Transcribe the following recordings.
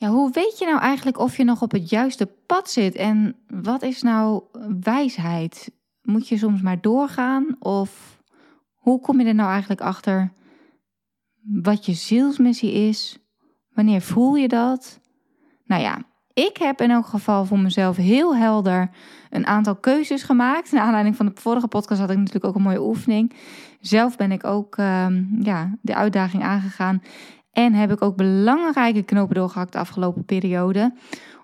Ja, hoe weet je nou eigenlijk of je nog op het juiste pad zit? En wat is nou wijsheid? Moet je soms maar doorgaan? Of hoe kom je er nou eigenlijk achter wat je zielsmissie is? Wanneer voel je dat? Nou ja, ik heb in elk geval voor mezelf heel helder een aantal keuzes gemaakt. Naar aanleiding van de vorige podcast had ik natuurlijk ook een mooie oefening. Zelf ben ik ook um, ja, de uitdaging aangegaan. En heb ik ook belangrijke knopen doorgehakt de afgelopen periode.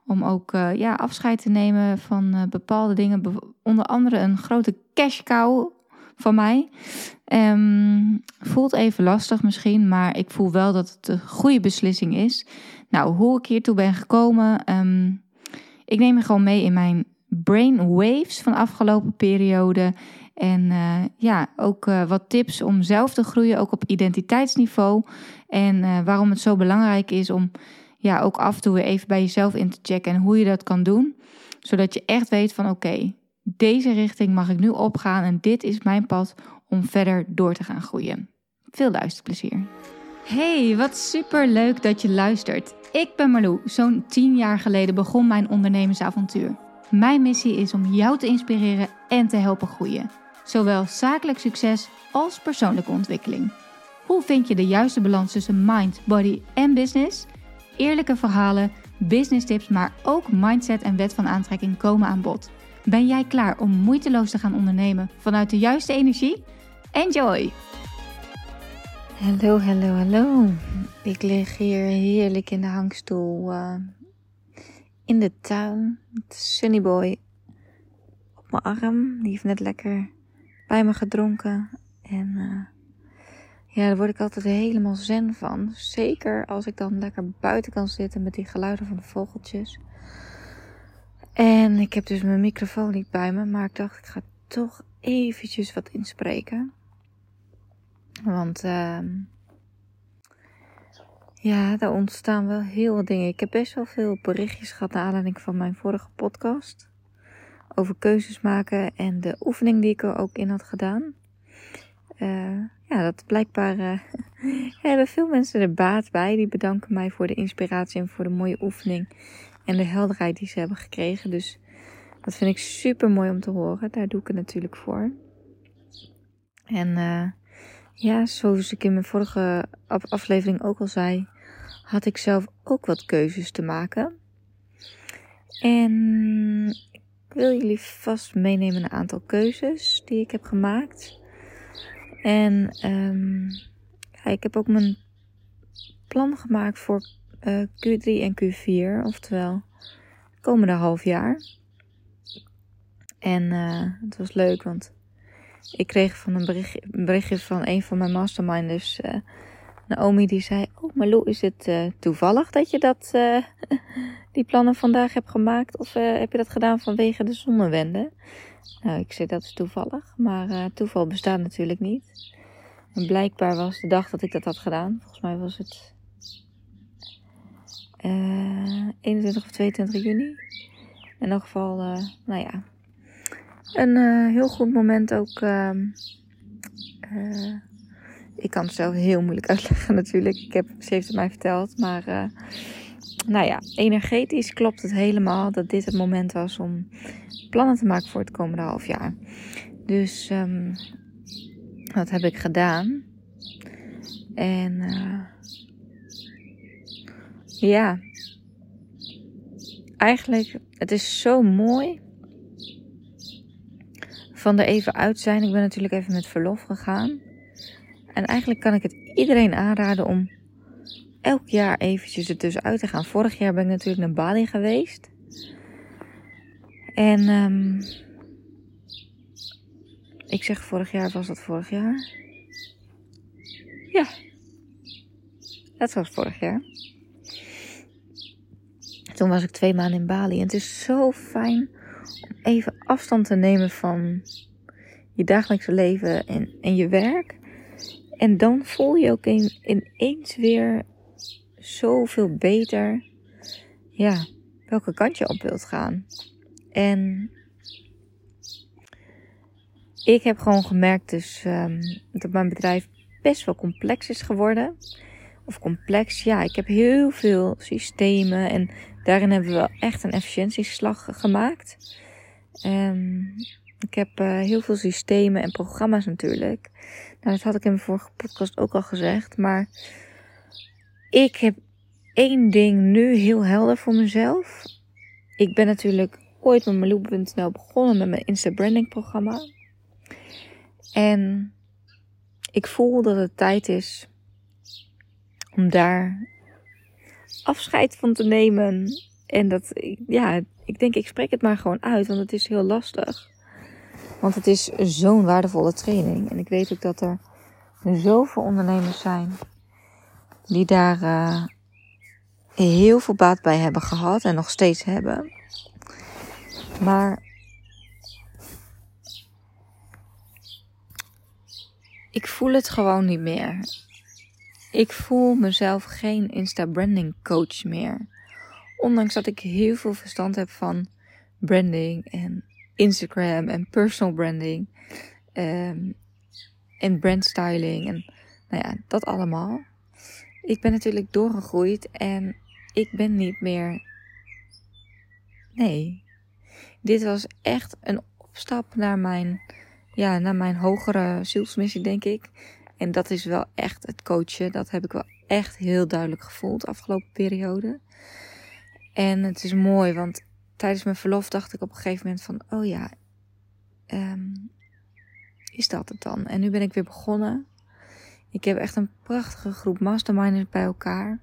Om ook uh, ja, afscheid te nemen van uh, bepaalde dingen. Onder andere een grote cash cow van mij. Um, voelt even lastig misschien, maar ik voel wel dat het een goede beslissing is. Nou, hoe ik hiertoe ben gekomen. Um, ik neem je gewoon mee in mijn brain waves van de afgelopen periode. En uh, ja, ook uh, wat tips om zelf te groeien, ook op identiteitsniveau. En uh, waarom het zo belangrijk is om ja, ook af en toe even bij jezelf in te checken en hoe je dat kan doen. Zodat je echt weet van oké, deze richting mag ik nu opgaan en dit is mijn pad om verder door te gaan groeien. Veel luisterplezier. Hey, wat super leuk dat je luistert. Ik ben Marlou. Zo'n 10 jaar geleden begon mijn ondernemersavontuur. Mijn missie is om jou te inspireren en te helpen groeien. Zowel zakelijk succes als persoonlijke ontwikkeling. Hoe vind je de juiste balans tussen mind, body en business? Eerlijke verhalen, business tips, maar ook mindset en wet van aantrekking komen aan bod. Ben jij klaar om moeiteloos te gaan ondernemen vanuit de juiste energie? Enjoy! Hallo, hallo, hallo. Ik lig hier heerlijk in de hangstoel uh, in de tuin. Met Sunny Boy op mijn arm. Die heeft net lekker bij me gedronken. En uh, ja, daar word ik altijd helemaal zen van. Zeker als ik dan lekker buiten kan zitten met die geluiden van de vogeltjes. En ik heb dus mijn microfoon niet bij me, maar ik dacht ik ga toch eventjes wat inspreken. Want uh, ja, daar ontstaan wel heel wat dingen. Ik heb best wel veel berichtjes gehad naar aanleiding van mijn vorige podcast. Over keuzes maken en de oefening die ik er ook in had gedaan. Uh, ja, dat blijkbaar uh, hebben veel mensen er baat bij. Die bedanken mij voor de inspiratie en voor de mooie oefening. En de helderheid die ze hebben gekregen. Dus dat vind ik super mooi om te horen. Daar doe ik het natuurlijk voor. En uh, ja, zoals ik in mijn vorige aflevering ook al zei, had ik zelf ook wat keuzes te maken. En wil jullie vast meenemen een aantal keuzes die ik heb gemaakt. En um, ja, ik heb ook mijn plan gemaakt voor uh, Q3 en Q4, oftewel het komende half jaar. En uh, het was leuk, want ik kreeg van een, bericht, een berichtje van een van mijn masterminders, uh, Naomi, die zei: Oh, Malou, is het uh, toevallig dat je dat, uh, die plannen vandaag hebt gemaakt? Of heb je dat gedaan vanwege de zonnewende? Nou, ik zei dat is toevallig, maar toeval bestaat natuurlijk niet. En blijkbaar was de dag dat ik dat had gedaan, volgens mij was het 21 of 22 juni. In elk geval, nou ja, een heel goed moment ook. Ik kan het zelf heel moeilijk uitleggen natuurlijk. Ik heb, ze heeft het mij verteld. Maar uh, nou ja, energetisch klopt het helemaal dat dit het moment was om plannen te maken voor het komende half jaar. Dus dat heb ik gedaan. En ja, eigenlijk, het is zo mooi van er even uit zijn. Ik ben natuurlijk even met verlof gegaan. En eigenlijk kan ik het iedereen aanraden om elk jaar eventjes er uit te gaan. Vorig jaar ben ik natuurlijk naar Bali geweest. En um, ik zeg vorig jaar, was dat vorig jaar? Ja, dat was vorig jaar. Toen was ik twee maanden in Bali. En het is zo fijn om even afstand te nemen van je dagelijkse leven en, en je werk. En dan voel je ook in, ineens weer zoveel beter ja, welke kant je op wilt gaan. En ik heb gewoon gemerkt dus um, dat mijn bedrijf best wel complex is geworden. of complex. Ja, ik heb heel veel systemen en daarin hebben we echt een efficiëntieslag gemaakt. Um, ik heb uh, heel veel systemen en programma's natuurlijk. Nou, dat had ik in mijn vorige podcast ook al gezegd. Maar ik heb één ding nu heel helder voor mezelf. Ik ben natuurlijk ooit met Malou.nl begonnen met mijn Insta branding programma. En ik voel dat het tijd is om daar afscheid van te nemen. En dat, ja, ik denk ik spreek het maar gewoon uit, want het is heel lastig. Want het is zo'n waardevolle training. En ik weet ook dat er zoveel ondernemers zijn die daar uh, heel veel baat bij hebben gehad en nog steeds hebben. Maar ik voel het gewoon niet meer. Ik voel mezelf geen Insta branding coach meer. Ondanks dat ik heel veel verstand heb van branding en Instagram en personal branding um, en brandstyling en nou ja, dat allemaal. Ik ben natuurlijk doorgegroeid en ik ben niet meer. Nee, dit was echt een opstap naar mijn, ja, naar mijn hogere zielsmissie, denk ik. En dat is wel echt het coachen. Dat heb ik wel echt heel duidelijk gevoeld de afgelopen periode. En het is mooi, want tijdens mijn verlof dacht ik op een gegeven moment van, oh ja, um, is dat het dan? En nu ben ik weer begonnen. Ik heb echt een prachtige groep masterminders bij elkaar.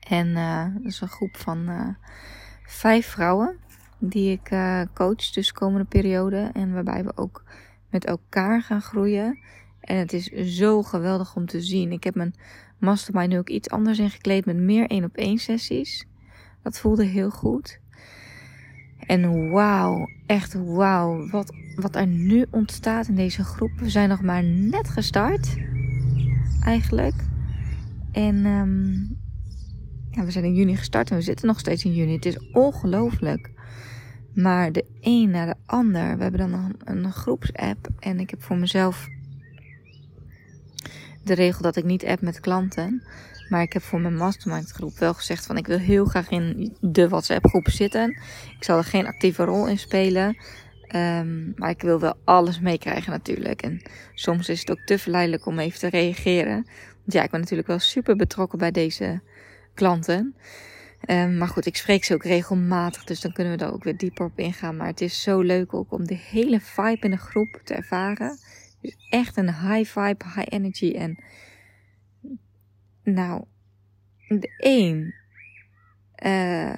En uh, dat is een groep van uh, vijf vrouwen die ik uh, coach dus komende periode. En waarbij we ook met elkaar gaan groeien. En het is zo geweldig om te zien. Ik heb mijn mastermind nu ook iets anders ingekleed met meer één op één sessies. Dat voelde heel goed. En wauw, echt wauw, wat, wat er nu ontstaat in deze groep. We zijn nog maar net gestart, eigenlijk. En um, ja, we zijn in juni gestart en we zitten nog steeds in juni. Het is ongelooflijk. Maar de een na de ander. We hebben dan een, een groepsapp. En ik heb voor mezelf de regel dat ik niet app met klanten. Maar ik heb voor mijn mastermind groep wel gezegd van ik wil heel graag in de WhatsApp groep zitten. Ik zal er geen actieve rol in spelen. Um, maar ik wil wel alles meekrijgen natuurlijk. En soms is het ook te verleidelijk om even te reageren. Want ja, ik ben natuurlijk wel super betrokken bij deze klanten. Um, maar goed, ik spreek ze ook regelmatig, dus dan kunnen we daar ook weer dieper op ingaan. Maar het is zo leuk ook om de hele vibe in de groep te ervaren. Dus echt een high vibe, high energy en nou, de een uh,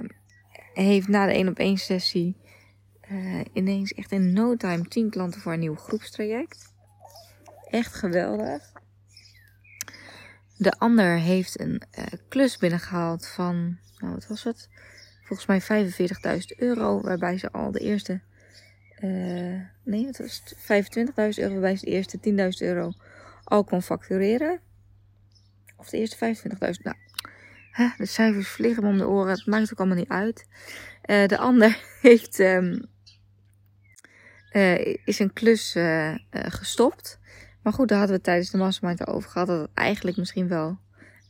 heeft na de 1 op 1 sessie uh, ineens echt in no time 10 klanten voor een nieuw groepstraject. Echt geweldig. De ander heeft een uh, klus binnengehaald van, nou wat was het? Volgens mij 45.000 euro, waarbij ze al de eerste, nee het was 25.000 euro, waarbij ze de eerste 10.000 euro al kon factureren. Of de eerste 25.000. Nou, hè, de cijfers vliegen me om de oren. Het maakt ook allemaal niet uit. Uh, de ander heeft, um, uh, is een klus gestopt. Maar goed, daar hadden we tijdens de mastermind over gehad. Dat het eigenlijk misschien wel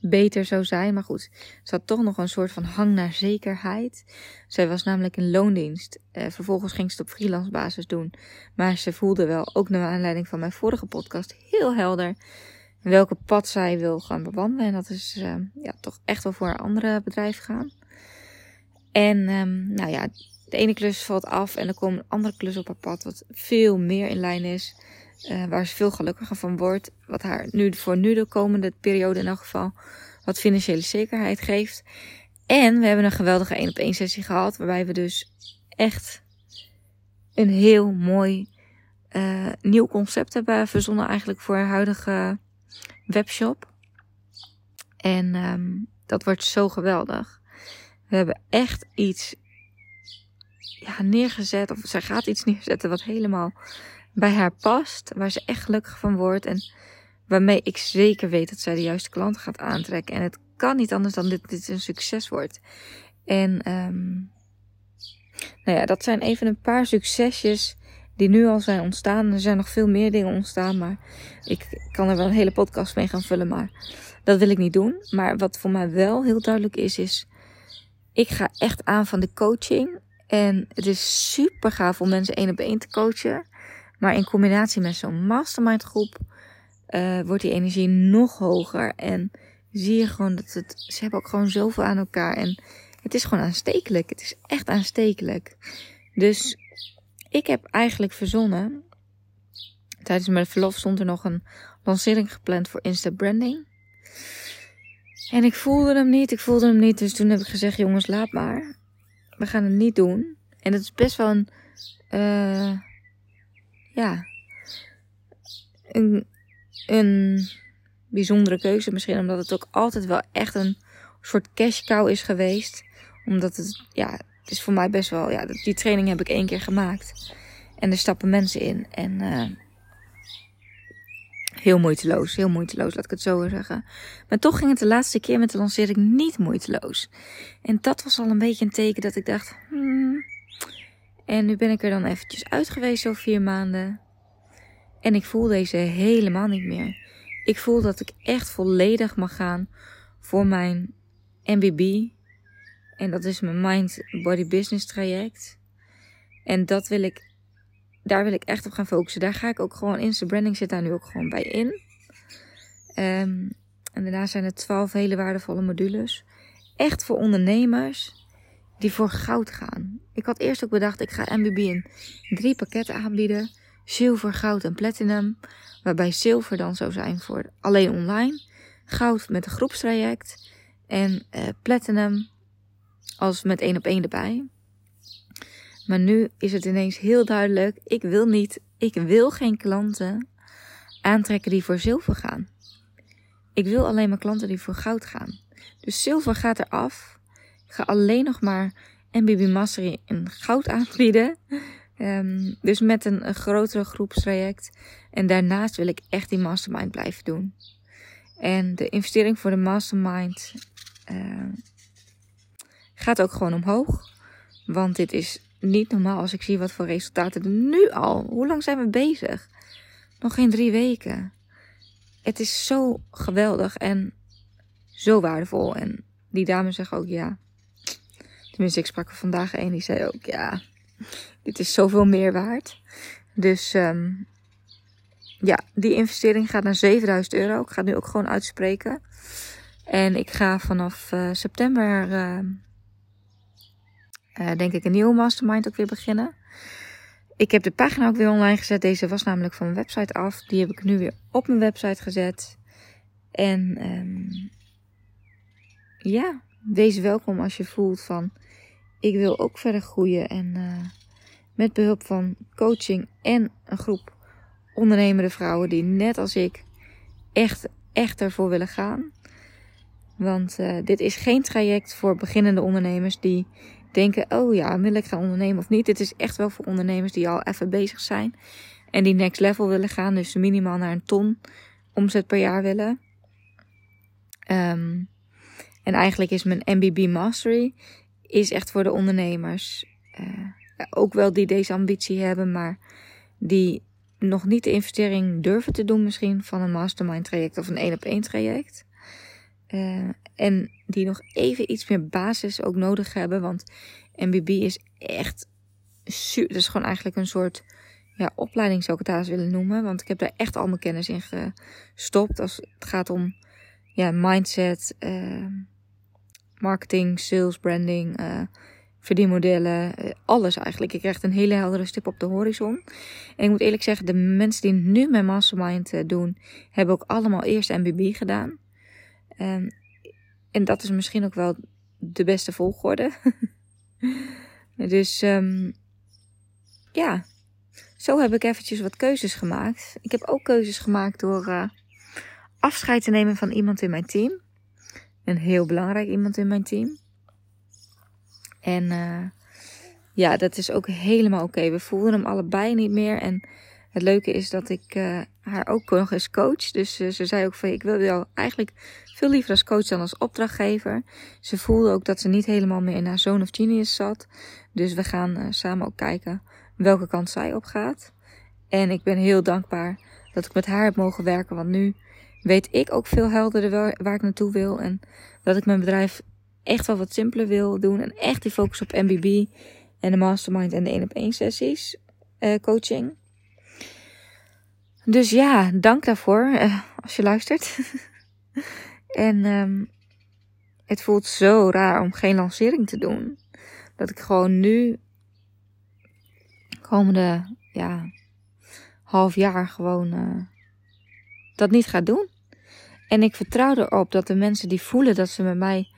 beter zou zijn. Maar goed, ze had toch nog een soort van hang naar zekerheid. Zij was namelijk in loondienst. vervolgens ging ze het op freelance basis doen. Maar ze voelde wel, ook naar aanleiding van mijn vorige podcast, heel helder welke pad zij wil gaan bewandelen. En dat is uh, ja, toch echt wel voor een andere bedrijf gaan. En um, nou ja, de ene klus valt af en er komt een andere klus op haar pad wat veel meer in lijn is. Uh, waar ze veel gelukkiger van wordt. Wat haar nu voor nu de komende periode in elk geval wat financiële zekerheid geeft. En we hebben een geweldige 1 op 1 sessie gehad. Waarbij we dus echt een heel mooi uh, nieuw concept hebben verzonnen eigenlijk voor haar huidige webshop. En um, dat wordt zo geweldig. We hebben echt iets ja, neergezet. Of zij gaat iets neerzetten wat helemaal bij haar past. Waar ze echt gelukkig van wordt. En waarmee ik zeker weet dat zij de juiste klanten gaat aantrekken. En het kan niet anders dan dit, dit een succes wordt. En um, nou ja, dat zijn even een paar succesjes die nu al zijn ontstaan. Er zijn nog veel meer dingen ontstaan, maar ik kan er wel een hele podcast mee gaan vullen. Maar dat wil ik niet doen. Maar wat voor mij wel heel duidelijk is, is ik ga echt aan van de coaching. En het is super gaaf om mensen één op één te coachen. Maar in combinatie met zo'n mastermind groep uh, wordt die energie nog hoger. En zie je gewoon dat het, ze hebben ook gewoon zoveel aan elkaar. En het is gewoon aanstekelijk. Het is echt aanstekelijk. Dus ik heb eigenlijk verzonnen. Tijdens mijn verlof stond er nog een lancering gepland voor Insta Branding. En ik voelde hem niet, ik voelde hem niet. Dus toen heb ik gezegd, jongens, laat maar. We gaan het niet doen. En het is best wel een, uh, ja, een, een bijzondere keuze. Misschien omdat het ook altijd wel echt een soort cash cow is geweest. Omdat het, ja, het is voor mij best wel, ja, die training heb ik één keer gemaakt. En er stappen mensen in. En uh, heel moeiteloos, heel moeiteloos, laat ik het zo zeggen. Maar toch ging het de laatste keer met de lancering niet moeiteloos. En dat was al een beetje een teken dat ik dacht, hmm. En nu ben ik er dan eventjes uit geweest, zo vier maanden. En ik voel deze helemaal niet meer. Ik voel dat ik echt volledig mag gaan voor mijn MBB. En dat is mijn Mind Body Business traject. En dat wil ik, daar wil ik echt op gaan focussen. Daar ga ik ook gewoon in. Zijn branding zit daar nu ook gewoon bij in. Um, en daarna zijn er twaalf hele waardevolle modules. Echt voor ondernemers die voor goud gaan. Ik had eerst ook bedacht, ik ga MBB in drie pakketten aanbieden. Zilver, goud en platinum. Waarbij zilver dan zou zijn voor alleen online. Goud met een groepstraject. En uh, platinum als met één op één erbij. Maar nu is het ineens heel duidelijk. Ik wil niet, ik wil geen klanten aantrekken die voor zilver gaan. Ik wil alleen maar klanten die voor goud gaan. Dus zilver gaat eraf. Ik ga alleen nog maar MBB Mastery in goud aanbieden. Um, dus met een, een grotere groepstraject. En daarnaast wil ik echt die mastermind blijven doen. En de investering voor de mastermind uh, gaat ook gewoon omhoog. Want dit is niet normaal als ik zie wat voor resultaten er nu al. Hoe lang zijn we bezig? Nog geen drie weken. Het is zo geweldig en zo waardevol. En die dame zegt ook ja. Tenminste, ik sprak er vandaag een die zei ook ja. Dit is zoveel meer waard. Dus um, ja, die investering gaat naar 7000 euro. Ik ga het nu ook gewoon uitspreken. En ik ga vanaf uh, september, uh, uh, denk ik, een nieuwe mastermind ook weer beginnen. Ik heb de pagina ook weer online gezet. Deze was namelijk van mijn website af. Die heb ik nu weer op mijn website gezet. En um, ja, wees welkom als je voelt van ik wil ook verder groeien. En uh, met behulp van coaching en een groep ondernemende vrouwen die net als ik echt, echt ervoor willen gaan. Want uh, dit is geen traject voor beginnende ondernemers die denken: oh ja, wil ik gaan ondernemen of niet? Dit is echt wel voor ondernemers die al even bezig zijn en die next level willen gaan, dus minimaal naar een ton omzet per jaar willen. Um, en eigenlijk is mijn MBB Mastery is echt voor de ondernemers. Uh, ook wel die deze ambitie hebben, maar die nog niet de investering durven te doen misschien van een mastermind traject of een één op één traject. Uh, en die nog even iets meer basis ook nodig hebben. Want MBB is echt super. Het is gewoon eigenlijk een soort ja, opleiding zou ik het haast willen noemen. Want ik heb daar echt al mijn kennis in gestopt. Als het gaat om ja, mindset, uh, marketing, sales, branding, uh, verdienmodellen, uh, alles eigenlijk. Ik krijg een hele heldere stip op de horizon. En ik moet eerlijk zeggen, de mensen die nu mijn mastermind doen, hebben ook allemaal eerst MBB gedaan. Um, en dat is misschien ook wel de beste volgorde. dus um, ja, zo heb ik eventjes wat keuzes gemaakt. Ik heb ook keuzes gemaakt door uh, afscheid te nemen van iemand in mijn team. Een heel belangrijk iemand in mijn team. En uh, ja, dat is ook helemaal oké. We voelden hem allebei niet meer. En het leuke is dat ik uh, haar ook nog eens coach. Dus uh, ze zei ook van ik wil jou eigenlijk veel liever als coach dan als opdrachtgever. Ze voelde ook dat ze niet helemaal meer in haar zone of genius zat. Dus we gaan uh, samen ook kijken welke kant zij op gaat. En ik ben heel dankbaar dat ik met haar heb mogen werken. Want nu weet ik ook veel helderder waar, ik naartoe wil. En dat ik mijn bedrijf echt wel wat simpeler wil doen. En echt die focus op MBB en de mastermind en de 1 op 1 sessies uh, coaching. Dus ja, dank daarvoor uh, als je luistert. en um, het voelt zo raar om geen lancering te doen. Dat ik gewoon nu komende ja, half jaar gewoon uh, dat niet ga doen. En ik vertrouw erop dat de mensen die voelen dat ze met mij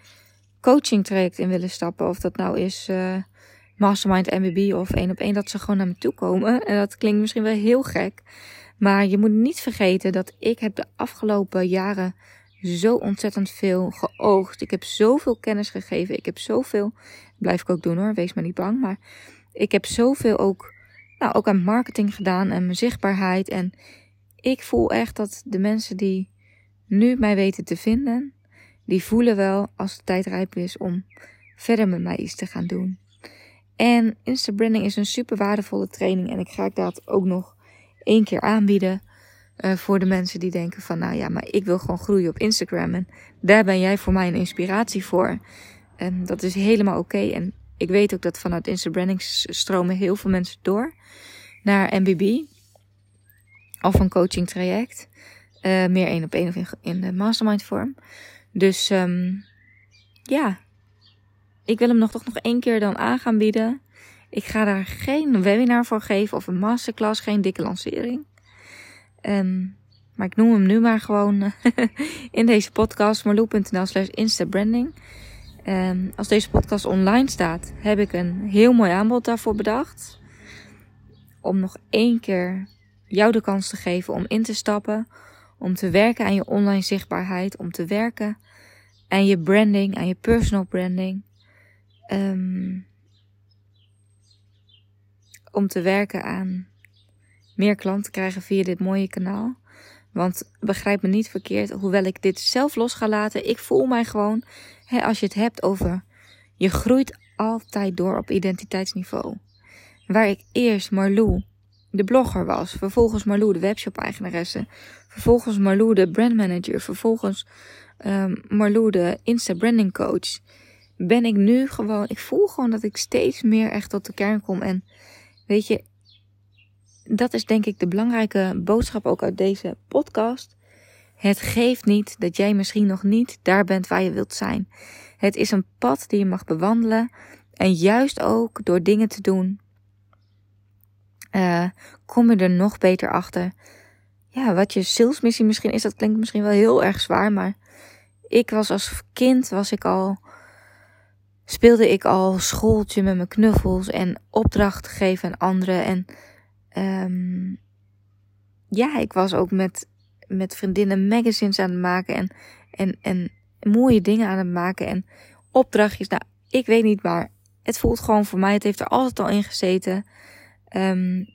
coaching traject in willen stappen, of dat nou is uh, Mastermind MBB of één op één, dat ze gewoon naar me toe komen. En dat klinkt misschien wel heel gek, maar je moet niet vergeten dat ik heb de afgelopen jaren zo ontzettend veel geoogd. Ik heb zoveel kennis gegeven. Ik heb zoveel, blijf ik ook doen hoor, wees maar niet bang. Maar ik heb zoveel ook, nou, ook aan marketing gedaan en mijn zichtbaarheid. En ik voel echt dat de mensen die nu mij weten te vinden, die voelen wel als de tijd rijp is om verder met mij iets te gaan doen. En Insta Branding is een super waardevolle training en ik ga dat ook nog één keer aanbieden. Uh, voor de mensen die denken van, nou ja, maar ik wil gewoon groeien op Instagram. En daar ben jij voor mij een inspiratie voor. En dat is helemaal oké. En ik weet ook dat vanuit Insta Branding stromen heel veel mensen door naar MBB. Of een coaching traject. Uh, meer één op één of in, de mastermind vorm. Dus um, ja, ik wil hem nog toch nog één keer dan aan gaan bieden. Ik ga daar geen webinar voor geven of een masterclass, geen dikke lancering. Um, maar ik noem hem nu maar gewoon eh, in deze podcast marloe.nl slash instabranding. Um, als deze podcast online staat, heb ik een heel mooi aanbod daarvoor bedacht. Om nog één keer jou de kans te geven om in te stappen. Om te werken aan je online zichtbaarheid. Om te werken aan je branding, aan je personal branding. Um, om te werken aan meer klanten krijgen via dit mooie kanaal. Want begrijp me niet verkeerd, hoewel ik dit zelf los ga laten, ik voel mij gewoon, hè, als je het hebt over, je groeit altijd door op identiteitsniveau. Waar ik eerst Marlou, de blogger was, vervolgens Marlou, de webshop-eigenaresse, vervolgens Marlou, de brandmanager, vervolgens um, Marlou, de Insta-branding coach, ben ik nu gewoon, ik voel gewoon dat ik steeds meer echt tot de kern kom en weet je, dat is denk ik de belangrijke boodschap ook uit deze podcast. Het geeft niet dat jij misschien nog niet daar bent waar je wilt zijn. Het is een pad die je mag bewandelen. En juist ook door dingen te doen, uh, kom je er nog beter achter. Ja, wat je salesmissie misschien is, dat klinkt misschien wel heel erg zwaar. Maar ik was als kind, was ik al, speelde ik al schooltje met mijn knuffels en opdrachten geven aan anderen. En Um, ja, ik was ook met, met vriendinnen magazines aan het maken en, en, en mooie dingen aan het maken en opdrachtjes. Nou, ik weet niet, maar het voelt gewoon voor mij, het heeft er altijd al in gezeten. Um,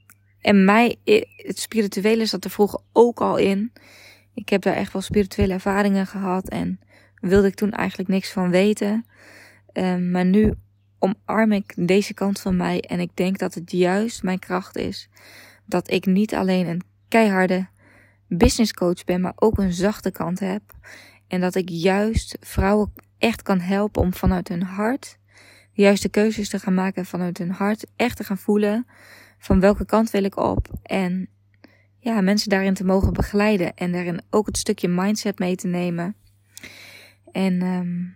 en mij, het spirituele zat er vroeger ook al in. Ik heb daar echt wel spirituele ervaringen gehad en wilde ik toen eigenlijk niks van weten. Um, maar nu omarm ik deze kant van mij en ik denk dat het juist mijn kracht is. Dat ik niet alleen een keiharde business coach ben, maar ook een zachte kant heb. En dat ik juist vrouwen echt kan helpen om vanuit hun hart de juiste keuzes te gaan maken. Vanuit hun hart echt te gaan voelen van welke kant wil ik op. En ja, mensen daarin te mogen begeleiden. En daarin ook het stukje mindset mee te nemen. En um,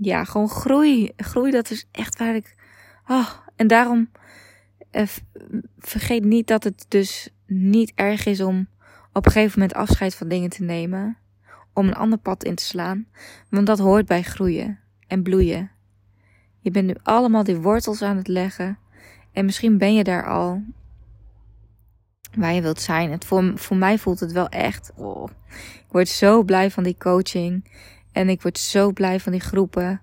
ja, gewoon groei. Groei, dat is echt waar ik. Oh, en daarom eh, vergeet niet dat het dus niet erg is om op een gegeven moment afscheid van dingen te nemen. Om een ander pad in te slaan. Want dat hoort bij groeien en bloeien. Je bent nu allemaal die wortels aan het leggen. En misschien ben je daar al waar je wilt zijn. Het, voor, voor mij voelt het wel echt. Oh, ik word zo blij van die coaching. En ik word zo blij van die groepen.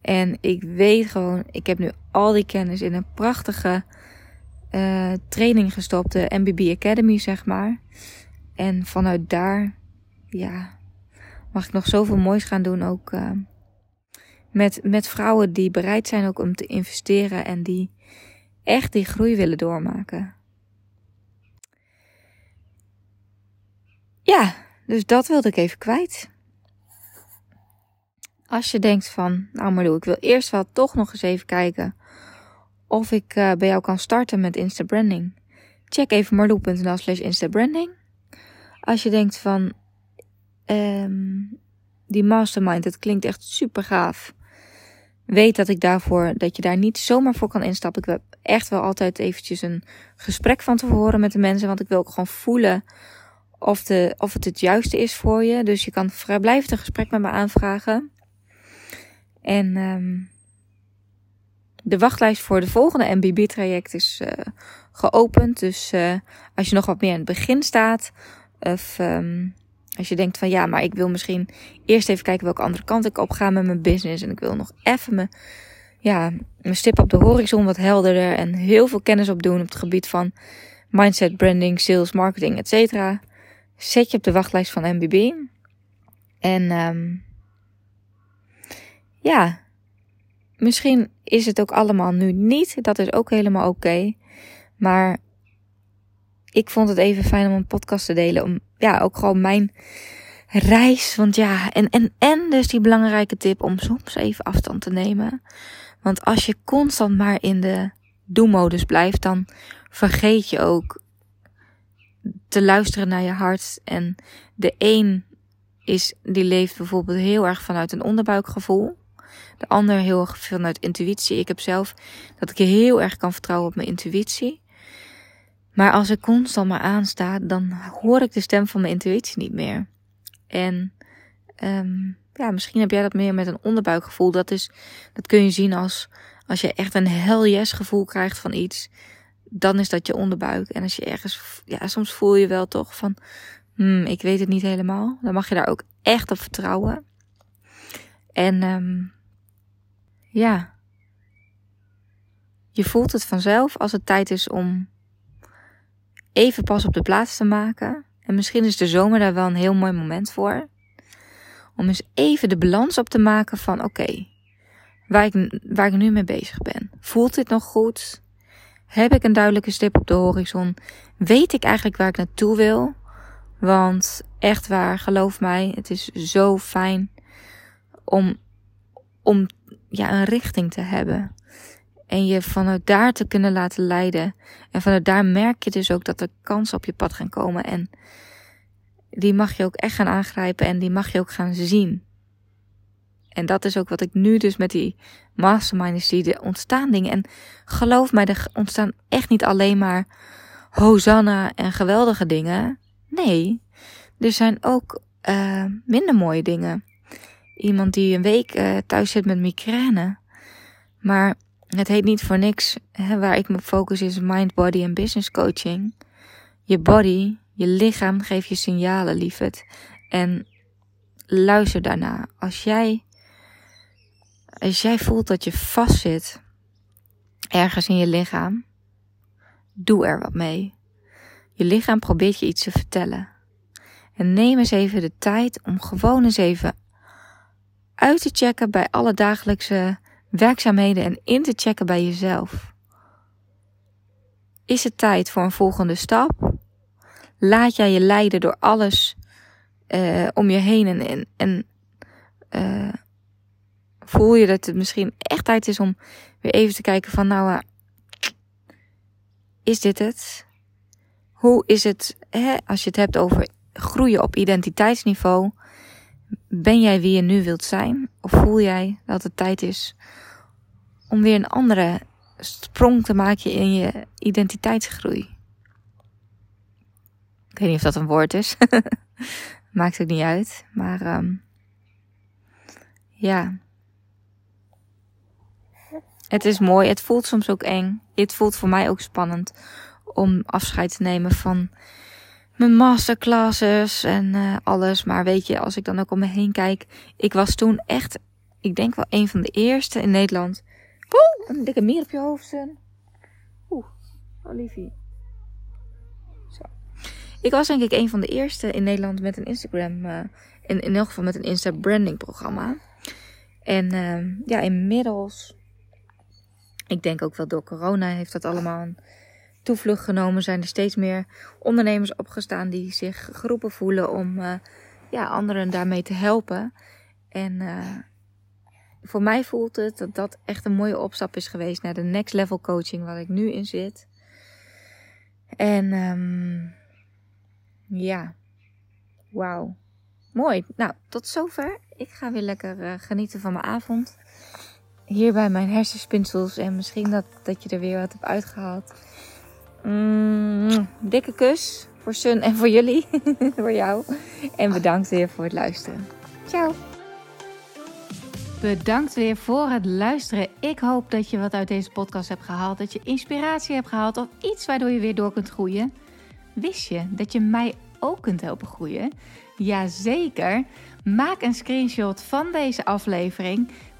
En ik weet gewoon, ik heb nu al die kennis in een prachtige uh, training gestopt, de MBB Academy, zeg maar. En vanuit daar, ja, mag ik nog zoveel moois gaan doen. Ook uh, met, met vrouwen die bereid zijn ook om te investeren en die echt die groei willen doormaken. Ja, dus dat wilde ik even kwijt. Als je denkt van, nou Marlo, ik wil eerst wel toch nog eens even kijken of ik uh, bij jou kan starten met Instabranding. Check even marloe.nl slash instabranding. Als je denkt van, um, die mastermind, het klinkt echt super gaaf. Weet dat ik daarvoor, dat je daar niet zomaar voor kan instappen. Ik heb echt wel altijd eventjes een gesprek van tevoren met de mensen. Want ik wil ook gewoon voelen of, de, of het het juiste is voor je. Dus je kan vrijblijvend een gesprek met me aanvragen. En um, de wachtlijst voor de volgende MBB-traject is uh, geopend. Dus uh, als je nog wat meer in het begin staat, of um, als je denkt van ja, maar ik wil misschien eerst even kijken welke andere kant ik op ga met mijn business. En ik wil nog even mijn, ja, mijn stip op de horizon wat helderder en heel veel kennis opdoen op het gebied van mindset, branding, sales, marketing, etc. Zet je op de wachtlijst van MBB. En um, ja, misschien is het ook allemaal nu niet. Dat is ook helemaal oké. Maar ik vond het even fijn om een podcast te delen. Om ja, ook gewoon mijn reis. Want ja, en, en, en dus die belangrijke tip om soms even afstand te nemen. Want als je constant maar in de do-modus blijft, dan vergeet je ook te luisteren naar je hart. En de een is, die leeft bijvoorbeeld heel erg vanuit een onderbuikgevoel. De ander heel erg vanuit intuïtie. Ik heb zelf dat ik heel erg kan vertrouwen op mijn intuïtie. Maar als ik constant maar aansta, dan hoor ik de stem van mijn intuïtie niet meer. En um, ja, misschien heb jij dat meer met een onderbuikgevoel. Dat, is, dat kun je zien als als je echt een hell yes gevoel krijgt van iets. Dan is dat je onderbuik. En als je ergens, ja, soms voel je wel toch van, hmm, ik weet het niet helemaal. Dan mag je daar ook echt op vertrouwen. En um, ja, je voelt het vanzelf als het tijd is om even pas op de plaats te maken. En misschien is de zomer daar wel een heel mooi moment voor. Om eens even de balans op te maken van oké, waar, ik, waar ik nu mee bezig ben. Voelt dit nog goed? Heb ik een duidelijke stip op de horizon? Weet ik eigenlijk waar ik naartoe wil? Want echt waar, geloof mij, het is zo fijn om, om ja, een richting te hebben. En je vanuit daar te kunnen laten leiden. En vanuit daar merk je dus ook dat er kansen op je pad gaan komen. En die mag je ook echt gaan aangrijpen en die mag je ook gaan zien. En dat is ook wat ik nu dus met die mastermind zie. Er ontstaan dingen. En geloof mij, er ontstaan echt niet alleen maar hosanna en geweldige dingen. Nee, er zijn ook uh, minder mooie dingen. Iemand die een week uh, thuis zit met migraine. Maar het heet niet voor niks. Hè, waar ik me focus is mind, body en business coaching. Je body, je lichaam geeft je signalen, liefhet. En luister daarna. Als jij, als jij voelt dat je vastzit ergens in je lichaam, doe er wat mee. Je lichaam probeert je iets te vertellen. En neem eens even de tijd om gewoon eens even uit te checken bij alle dagelijkse werkzaamheden en in te checken bij jezelf. Is het tijd voor een volgende stap? Laat jij je leiden door alles uh, om je heen en, en, uh, voel je dat het misschien echt tijd is om weer even te kijken van nou, uh, is dit het? Hoe is het, hè, als je het hebt over groeien op identiteitsniveau? Ben jij wie je nu wilt zijn? Of voel jij dat het tijd is om weer een andere sprong te maken in je identiteitsgroei? Ik weet niet of dat een woord is. Maakt ook niet uit. Maar um, ja. Het is mooi. Het voelt soms ook eng. Het voelt voor mij ook spannend om afscheid te nemen van mijn masterclasses en uh, alles. Maar weet je, als ik dan ook om me heen kijk. Ik was toen echt, ik denk wel een van de eerste in Nederland. Oeh, een dikke meer op je hoofd. Oeh, Olivie. Zo. Ik was denk ik een van de eerste in Nederland met een Instagram, uh, in, in elk geval met een Insta branding programma. En uh, ja, inmiddels Ik denk ook wel door corona heeft dat allemaal toevlucht genomen. Zijn er steeds meer ondernemers opgestaan die zich geroepen voelen om uh, ja, anderen daarmee te helpen. En uh, voor mij voelt het dat dat echt een mooie opstap is geweest naar de next level coaching waar ik nu in zit. En um, ja, wauw. Mooi. Nou, tot zover. Ik ga weer lekker uh, genieten van mijn avond. Hier bij mijn hersenspinsels. En misschien dat, dat je er weer wat hebt uitgehaald. Mm, dikke kus voor Sun en voor jullie. voor jou. En bedankt weer voor het luisteren. Ciao. Bedankt weer voor het luisteren. Ik hoop dat je wat uit deze podcast hebt gehaald. Dat je inspiratie hebt gehaald of iets waardoor je weer door kunt groeien. Wist je dat je mij ook kunt helpen groeien? Jazeker. Maak een screenshot van deze aflevering.